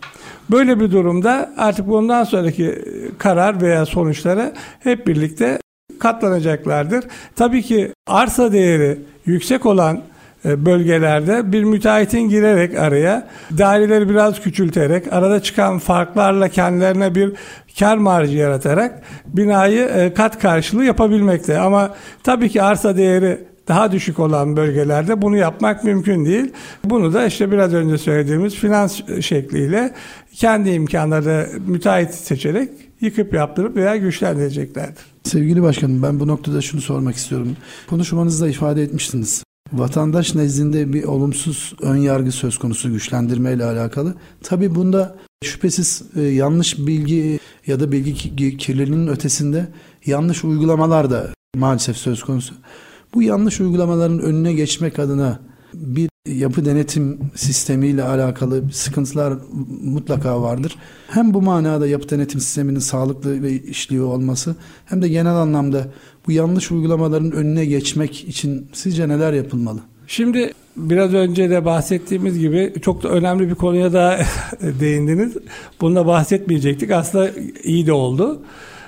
Böyle bir durumda artık bundan sonraki karar veya sonuçlara hep birlikte katlanacaklardır. Tabii ki arsa değeri yüksek olan e, bölgelerde bir müteahhitin girerek araya daireleri biraz küçülterek arada çıkan farklarla kendilerine bir kar marjı yaratarak binayı e, kat karşılığı yapabilmekte. Ama tabii ki arsa değeri daha düşük olan bölgelerde bunu yapmak mümkün değil. Bunu da işte biraz önce söylediğimiz finans şekliyle kendi imkanları müteahhit seçerek yıkıp yaptırıp veya güçlendireceklerdir. Sevgili başkanım ben bu noktada şunu sormak istiyorum. Konuşmanızda ifade etmiştiniz. Vatandaş nezdinde bir olumsuz ön yargı söz konusu güçlendirme ile alakalı. Tabi bunda şüphesiz e, yanlış bilgi ya da bilgi kirliliğinin ötesinde yanlış uygulamalar da maalesef söz konusu. Bu yanlış uygulamaların önüne geçmek adına bir yapı denetim sistemiyle alakalı sıkıntılar mutlaka vardır. Hem bu manada yapı denetim sisteminin sağlıklı ve işliyor olması hem de genel anlamda bu yanlış uygulamaların önüne geçmek için sizce neler yapılmalı? Şimdi biraz önce de bahsettiğimiz gibi çok da önemli bir konuya da değindiniz. Bunda bahsetmeyecektik. Aslında iyi de oldu.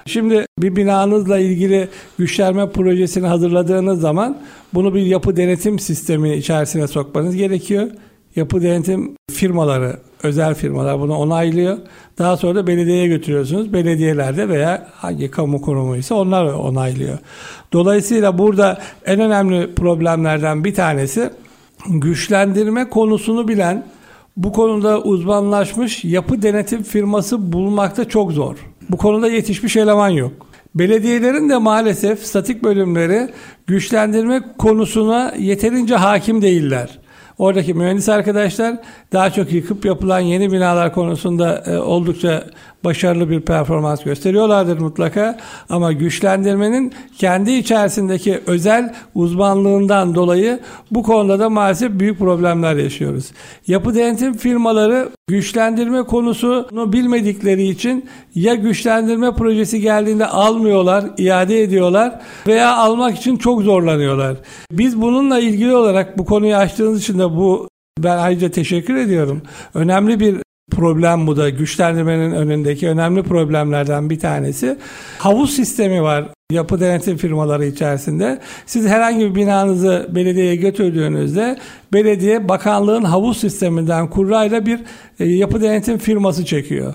Şimdi bir binanızla ilgili güçlenme projesini hazırladığınız zaman bunu bir yapı denetim sistemi içerisine sokmanız gerekiyor. Yapı denetim firmaları, özel firmalar bunu onaylıyor. Daha sonra da belediyeye götürüyorsunuz. Belediyelerde veya hangi kamu kurumu ise onlar onaylıyor. Dolayısıyla burada en önemli problemlerden bir tanesi güçlendirme konusunu bilen, bu konuda uzmanlaşmış yapı denetim firması bulmakta çok zor. Bu konuda yetişmiş eleman yok. Belediyelerin de maalesef statik bölümleri güçlendirme konusuna yeterince hakim değiller. Oradaki mühendis arkadaşlar daha çok yıkıp yapılan yeni binalar konusunda e, oldukça başarılı bir performans gösteriyorlardır mutlaka. Ama güçlendirmenin kendi içerisindeki özel uzmanlığından dolayı bu konuda da maalesef büyük problemler yaşıyoruz. Yapı denetim firmaları güçlendirme konusunu bilmedikleri için ya güçlendirme projesi geldiğinde almıyorlar, iade ediyorlar veya almak için çok zorlanıyorlar. Biz bununla ilgili olarak bu konuyu açtığınız için de bu ben ayrıca teşekkür ediyorum. Önemli bir problem bu da güçlendirmenin önündeki önemli problemlerden bir tanesi. Havuz sistemi var yapı denetim firmaları içerisinde. Siz herhangi bir binanızı belediyeye götürdüğünüzde belediye bakanlığın havuz sisteminden kurrayla bir e, yapı denetim firması çekiyor.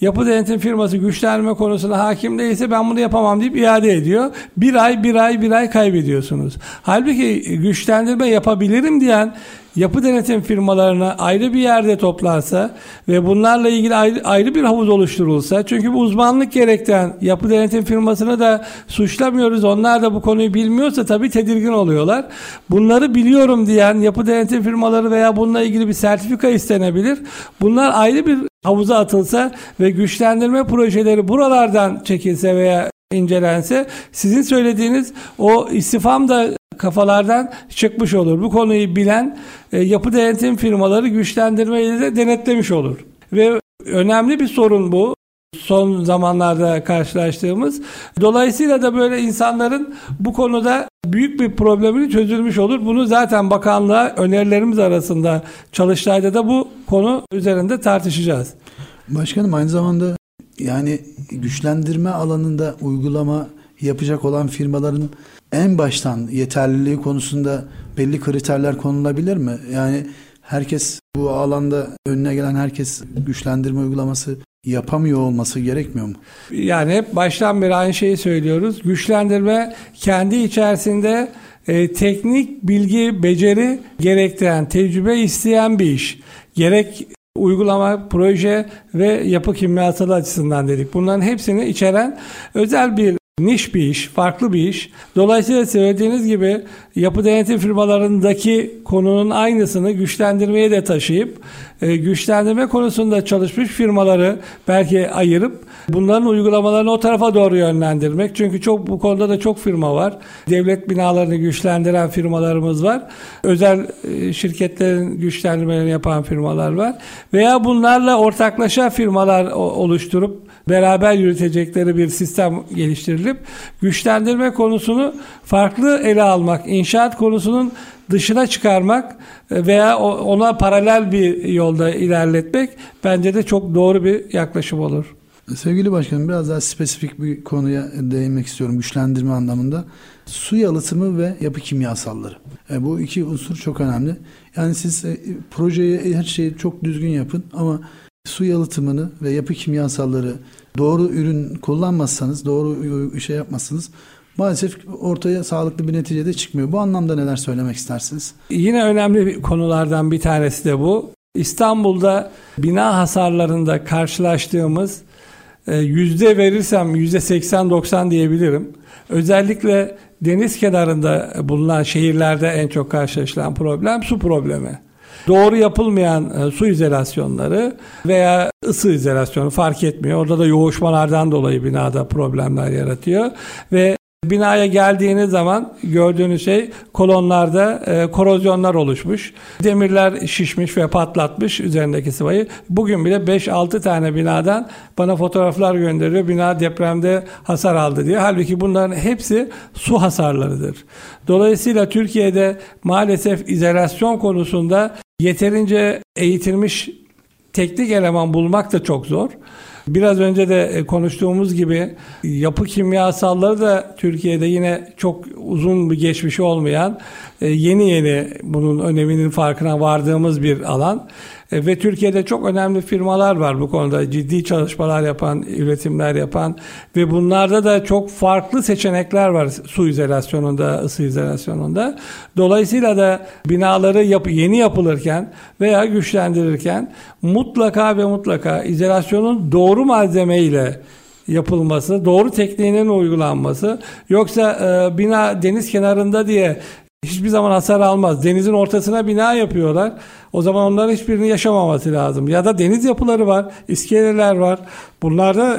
Yapı denetim firması güçlendirme konusuna hakim değilse ben bunu yapamam deyip iade ediyor. Bir ay, bir ay, bir ay kaybediyorsunuz. Halbuki güçlendirme yapabilirim diyen yapı denetim firmalarına ayrı bir yerde toplansa ve bunlarla ilgili ayrı, ayrı bir havuz oluşturulsa çünkü bu uzmanlık gerektiren yapı denetim firmasını da suçlamıyoruz. Onlar da bu konuyu bilmiyorsa tabii tedirgin oluyorlar. Bunları biliyorum diyen yapı denetim firmaları veya bununla ilgili bir sertifika istenebilir. Bunlar ayrı bir havuza atılsa ve güçlendirme projeleri buralardan çekilse veya incelense sizin söylediğiniz o istifam da kafalardan çıkmış olur. Bu konuyu bilen e, yapı denetim firmaları güçlendirmeyi de denetlemiş olur. Ve önemli bir sorun bu son zamanlarda karşılaştığımız. Dolayısıyla da böyle insanların bu konuda büyük bir problemini çözülmüş olur. Bunu zaten bakanlığa önerilerimiz arasında çalıştayda da bu konu üzerinde tartışacağız. Başkanım aynı zamanda yani güçlendirme alanında uygulama yapacak olan firmaların en baştan yeterliliği konusunda belli kriterler konulabilir mi? Yani herkes bu alanda önüne gelen herkes güçlendirme uygulaması yapamıyor olması gerekmiyor mu? Yani hep baştan beri aynı şeyi söylüyoruz. Güçlendirme kendi içerisinde e, teknik bilgi, beceri gerektiren, tecrübe isteyen bir iş. Gerek uygulama, proje ve yapı kimyasalı açısından dedik. Bunların hepsini içeren özel bir niş bir iş, farklı bir iş. Dolayısıyla söylediğiniz gibi yapı denetim firmalarındaki konunun aynısını güçlendirmeye de taşıyıp e, güçlendirme konusunda çalışmış firmaları belki ayırıp bunların uygulamalarını o tarafa doğru yönlendirmek. Çünkü çok bu konuda da çok firma var. Devlet binalarını güçlendiren firmalarımız var. Özel e, şirketlerin güçlendirmelerini yapan firmalar var. Veya bunlarla ortaklaşa firmalar oluşturup beraber yürütecekleri bir sistem geliştirilip güçlendirme konusunu farklı ele almak, inşaat konusunun dışına çıkarmak veya ona paralel bir yolda ilerletmek bence de çok doğru bir yaklaşım olur. Sevgili başkanım biraz daha spesifik bir konuya değinmek istiyorum güçlendirme anlamında. Su yalıtımı ve yapı kimyasalları. E, bu iki unsur çok önemli. Yani siz e, projeyi her şeyi çok düzgün yapın ama su yalıtımını ve yapı kimyasalları doğru ürün kullanmazsanız, doğru şey yapmazsınız maalesef ortaya sağlıklı bir netice de çıkmıyor. Bu anlamda neler söylemek istersiniz? Yine önemli konulardan bir tanesi de bu. İstanbul'da bina hasarlarında karşılaştığımız e, yüzde verirsem yüzde 80-90 diyebilirim. Özellikle deniz kenarında bulunan şehirlerde en çok karşılaşılan problem su problemi. Doğru yapılmayan e, su izolasyonları veya ısı izolasyonu fark etmiyor. Orada da yoğuşmalardan dolayı binada problemler yaratıyor ve Binaya geldiğiniz zaman gördüğünüz şey kolonlarda e, korozyonlar oluşmuş. Demirler şişmiş ve patlatmış üzerindeki sıvayı. Bugün bile 5-6 tane binadan bana fotoğraflar gönderiyor. Bina depremde hasar aldı diye. Halbuki bunların hepsi su hasarlarıdır. Dolayısıyla Türkiye'de maalesef izolasyon konusunda yeterince eğitilmiş teknik eleman bulmak da çok zor. Biraz önce de e, konuştuğumuz gibi yapı kimyasalları da Türkiye'de yine çok uzun bir geçmişi olmayan e, yeni yeni bunun öneminin farkına vardığımız bir alan. E, ve Türkiye'de çok önemli firmalar var bu konuda ciddi çalışmalar yapan, üretimler yapan ve bunlarda da çok farklı seçenekler var su izolasyonunda, ısı izolasyonunda. Dolayısıyla da binaları yap yeni yapılırken veya güçlendirirken mutlaka ve mutlaka izolasyonun doğru malzemeyle yapılması, doğru tekniğinin uygulanması. Yoksa e, bina deniz kenarında diye hiçbir zaman hasar almaz. Denizin ortasına bina yapıyorlar. O zaman onların hiçbirini yaşamaması lazım. Ya da deniz yapıları var, iskeleler var. Bunlarda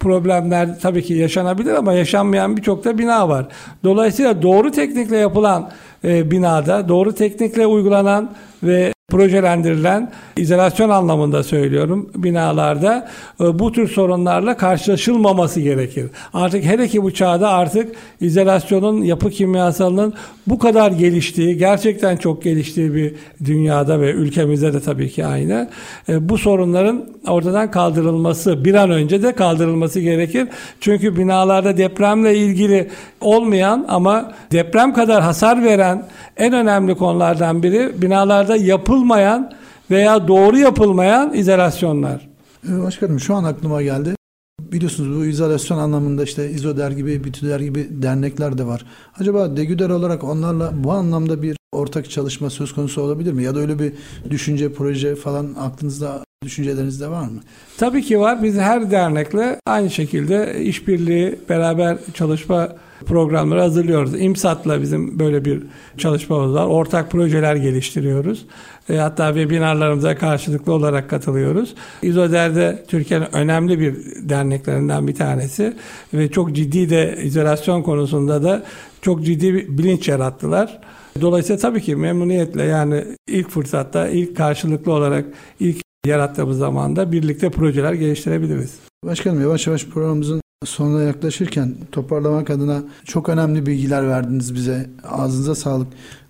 problemler tabii ki yaşanabilir ama yaşanmayan birçok da bina var. Dolayısıyla doğru teknikle yapılan e, binada, doğru teknikle uygulanan ve projelendirilen izolasyon anlamında söylüyorum binalarda e, bu tür sorunlarla karşılaşılmaması gerekir. Artık hele ki bu çağda artık izolasyonun yapı kimyasalının bu kadar geliştiği gerçekten çok geliştiği bir dünyada ve ülkemizde de tabii ki aynı. E, bu sorunların ortadan kaldırılması bir an önce de kaldırılması gerekir. Çünkü binalarda depremle ilgili olmayan ama deprem kadar hasar veren en önemli konulardan biri binalarda yapılmayan veya doğru yapılmayan izolasyonlar. Başkanım şu an aklıma geldi. Biliyorsunuz bu izolasyon anlamında işte İzoder gibi, Bitüder gibi dernekler de var. Acaba Degüder olarak onlarla bu anlamda bir ortak çalışma söz konusu olabilir mi? Ya da öyle bir düşünce, proje falan aklınızda, düşüncelerinizde var mı? Tabii ki var. Biz her dernekle aynı şekilde işbirliği, beraber çalışma programları hazırlıyoruz. İMSAT'la bizim böyle bir çalışmamız var. Ortak projeler geliştiriyoruz. E, hatta webinarlarımıza karşılıklı olarak katılıyoruz. İzoder'de Türkiye'nin önemli bir derneklerinden bir tanesi ve çok ciddi de izolasyon konusunda da çok ciddi bir bilinç yarattılar. Dolayısıyla tabii ki memnuniyetle yani ilk fırsatta, ilk karşılıklı olarak ilk yarattığımız zamanda birlikte projeler geliştirebiliriz. Başkanım yavaş yavaş programımızın sonuna yaklaşırken toparlamak adına çok önemli bilgiler verdiniz bize. Ağzınıza sağlık.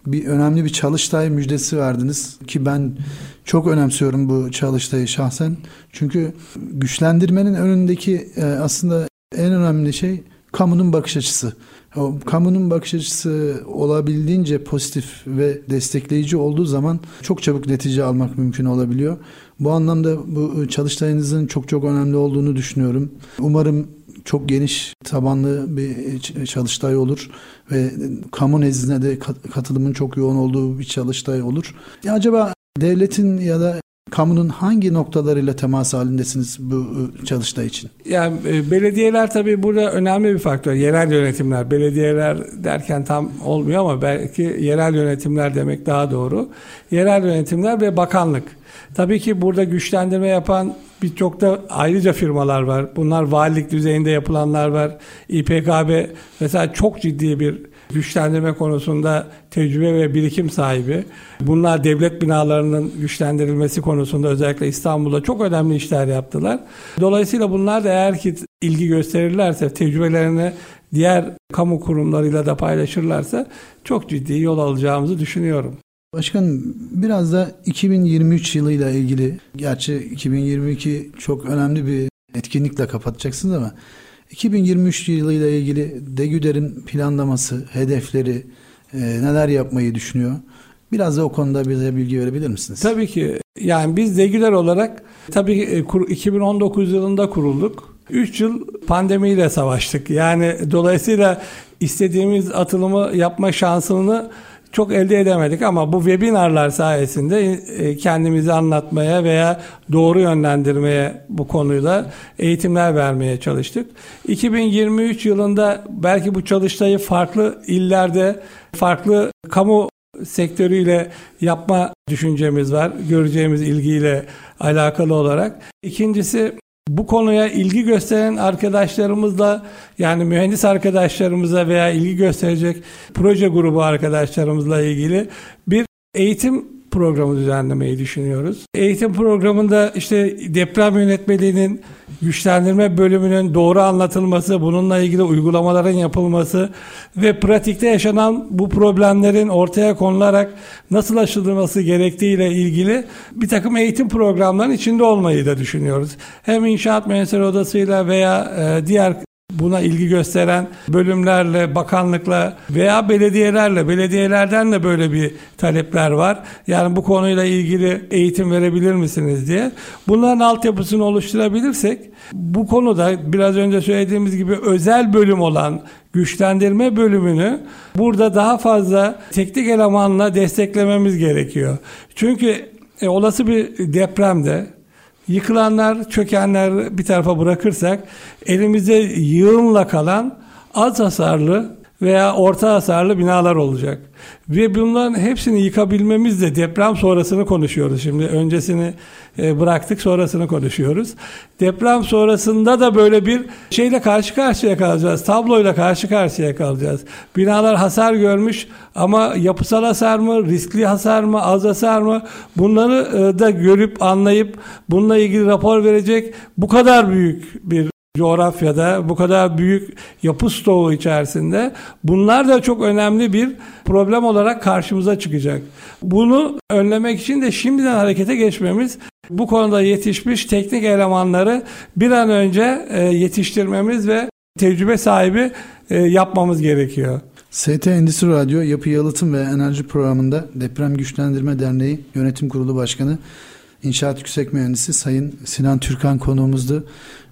Bir önemli bir çalıştay müjdesi verdiniz ki ben çok önemsiyorum bu çalıştayı şahsen. Çünkü güçlendirmenin önündeki e, aslında en önemli şey kamunun bakış açısı. O kamunun bakış açısı olabildiğince pozitif ve destekleyici olduğu zaman çok çabuk netice almak mümkün olabiliyor. Bu anlamda bu çalıştayınızın çok çok önemli olduğunu düşünüyorum. Umarım çok geniş tabanlı bir çalıştay olur ve kamu nezdinde de katılımın çok yoğun olduğu bir çalıştay olur. Ya acaba devletin ya da kamunun hangi noktalarıyla temas halindesiniz bu ıı, çalıştay için? Yani e, belediyeler tabii burada önemli bir faktör. Yerel yönetimler, belediyeler derken tam olmuyor ama belki yerel yönetimler demek daha doğru. Yerel yönetimler ve bakanlık. Tabii ki burada güçlendirme yapan birçok da ayrıca firmalar var. Bunlar valilik düzeyinde yapılanlar var. İPKB mesela çok ciddi bir güçlendirme konusunda tecrübe ve birikim sahibi. Bunlar devlet binalarının güçlendirilmesi konusunda özellikle İstanbul'da çok önemli işler yaptılar. Dolayısıyla bunlar da eğer ki ilgi gösterirlerse, tecrübelerini diğer kamu kurumlarıyla da paylaşırlarsa çok ciddi yol alacağımızı düşünüyorum. Başkanım biraz da 2023 yılıyla ilgili, gerçi 2022 çok önemli bir etkinlikle kapatacaksınız ama 2023 yılıyla ilgili Degüder'in planlaması, hedefleri, e, neler yapmayı düşünüyor? Biraz da o konuda bize bilgi verebilir misiniz? Tabii ki. Yani biz Degüder olarak tabii 2019 yılında kurulduk. 3 yıl pandemiyle savaştık. Yani dolayısıyla istediğimiz atılımı yapma şansını çok elde edemedik ama bu webinarlar sayesinde e, kendimizi anlatmaya veya doğru yönlendirmeye bu konuyla eğitimler vermeye çalıştık. 2023 yılında belki bu çalıştayı farklı illerde farklı kamu sektörüyle yapma düşüncemiz var. Göreceğimiz ilgiyle alakalı olarak. İkincisi bu konuya ilgi gösteren arkadaşlarımızla yani mühendis arkadaşlarımıza veya ilgi gösterecek proje grubu arkadaşlarımızla ilgili bir eğitim programı düzenlemeyi düşünüyoruz. Eğitim programında işte deprem yönetmeliğinin güçlendirme bölümünün doğru anlatılması, bununla ilgili uygulamaların yapılması ve pratikte yaşanan bu problemlerin ortaya konularak nasıl aşılması gerektiğiyle ilgili bir takım eğitim programlarının içinde olmayı da düşünüyoruz. Hem inşaat mühendisleri odasıyla veya e, diğer buna ilgi gösteren bölümlerle, bakanlıkla veya belediyelerle, belediyelerden de böyle bir talepler var. Yani bu konuyla ilgili eğitim verebilir misiniz diye. Bunların altyapısını oluşturabilirsek bu konuda biraz önce söylediğimiz gibi özel bölüm olan güçlendirme bölümünü burada daha fazla teknik elemanla desteklememiz gerekiyor. Çünkü e, olası bir depremde Yıkılanlar, çökenler bir tarafa bırakırsak elimizde yığınla kalan az hasarlı veya orta hasarlı binalar olacak. Ve bunların hepsini yıkabilmemiz de deprem sonrasını konuşuyoruz. Şimdi öncesini e, bıraktık sonrasını konuşuyoruz. Deprem sonrasında da böyle bir şeyle karşı karşıya kalacağız. Tabloyla karşı karşıya kalacağız. Binalar hasar görmüş ama yapısal hasar mı, riskli hasar mı, az hasar mı bunları e, da görüp anlayıp bununla ilgili rapor verecek bu kadar büyük bir coğrafyada bu kadar büyük yapı stoğu içerisinde bunlar da çok önemli bir problem olarak karşımıza çıkacak. Bunu önlemek için de şimdiden harekete geçmemiz bu konuda yetişmiş teknik elemanları bir an önce e, yetiştirmemiz ve tecrübe sahibi e, yapmamız gerekiyor. ST Endüstri Radyo Yapı Yalıtım ve Enerji Programı'nda Deprem Güçlendirme Derneği Yönetim Kurulu Başkanı İnşaat Yüksek Mühendisi Sayın Sinan Türkan konuğumuzdu.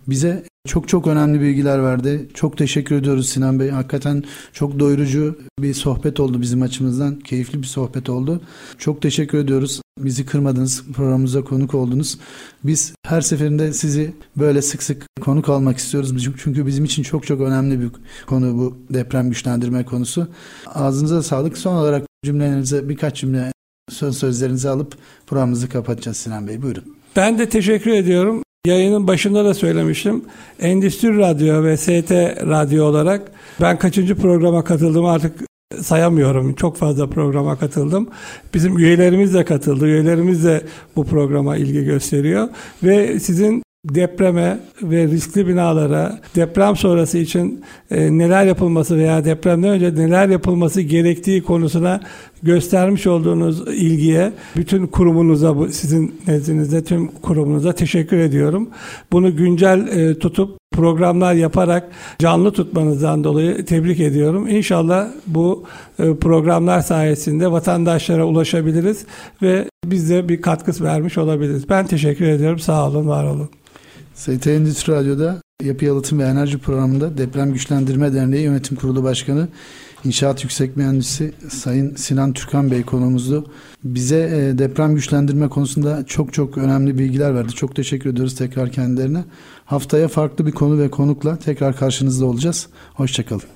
Bize Çok çok önemli bilgiler verdi. Çok teşekkür ediyoruz Sinan Bey. Hakikaten çok doyurucu bir sohbet oldu bizim açımızdan. Keyifli bir sohbet oldu. Çok teşekkür ediyoruz. Bizi kırmadınız, programımıza konuk oldunuz. Biz her seferinde sizi böyle sık sık konuk almak istiyoruz. Çünkü bizim için çok çok önemli bir konu bu deprem güçlendirme konusu. Ağzınıza sağlık. Son olarak cümlelerinize birkaç cümle söz sözlerinizi alıp programımızı kapatacağız Sinan Bey. Buyurun. Ben de teşekkür ediyorum. Yayının başında da söylemiştim. Endüstri Radyo ve ST Radyo olarak ben kaçıncı programa katıldım artık sayamıyorum. Çok fazla programa katıldım. Bizim üyelerimiz de katıldı. Üyelerimiz de bu programa ilgi gösteriyor. Ve sizin depreme ve riskli binalara deprem sonrası için e, neler yapılması veya depremden önce neler yapılması gerektiği konusuna göstermiş olduğunuz ilgiye bütün kurumunuza sizin nezdinizde tüm kurumunuza teşekkür ediyorum. Bunu güncel e, tutup programlar yaparak canlı tutmanızdan dolayı tebrik ediyorum. İnşallah bu e, programlar sayesinde vatandaşlara ulaşabiliriz ve biz de bir katkı vermiş olabiliriz. Ben teşekkür ediyorum. Sağ olun, var olun. ST Endüstri Radyo'da Yapı Yalıtım ve Enerji Programı'nda Deprem Güçlendirme Derneği Yönetim Kurulu Başkanı İnşaat Yüksek Mühendisi Sayın Sinan Türkan Bey konuğumuzdu. Bize e, deprem güçlendirme konusunda çok çok önemli bilgiler verdi. Çok teşekkür ediyoruz tekrar kendilerine. Haftaya farklı bir konu ve konukla tekrar karşınızda olacağız. Hoşçakalın.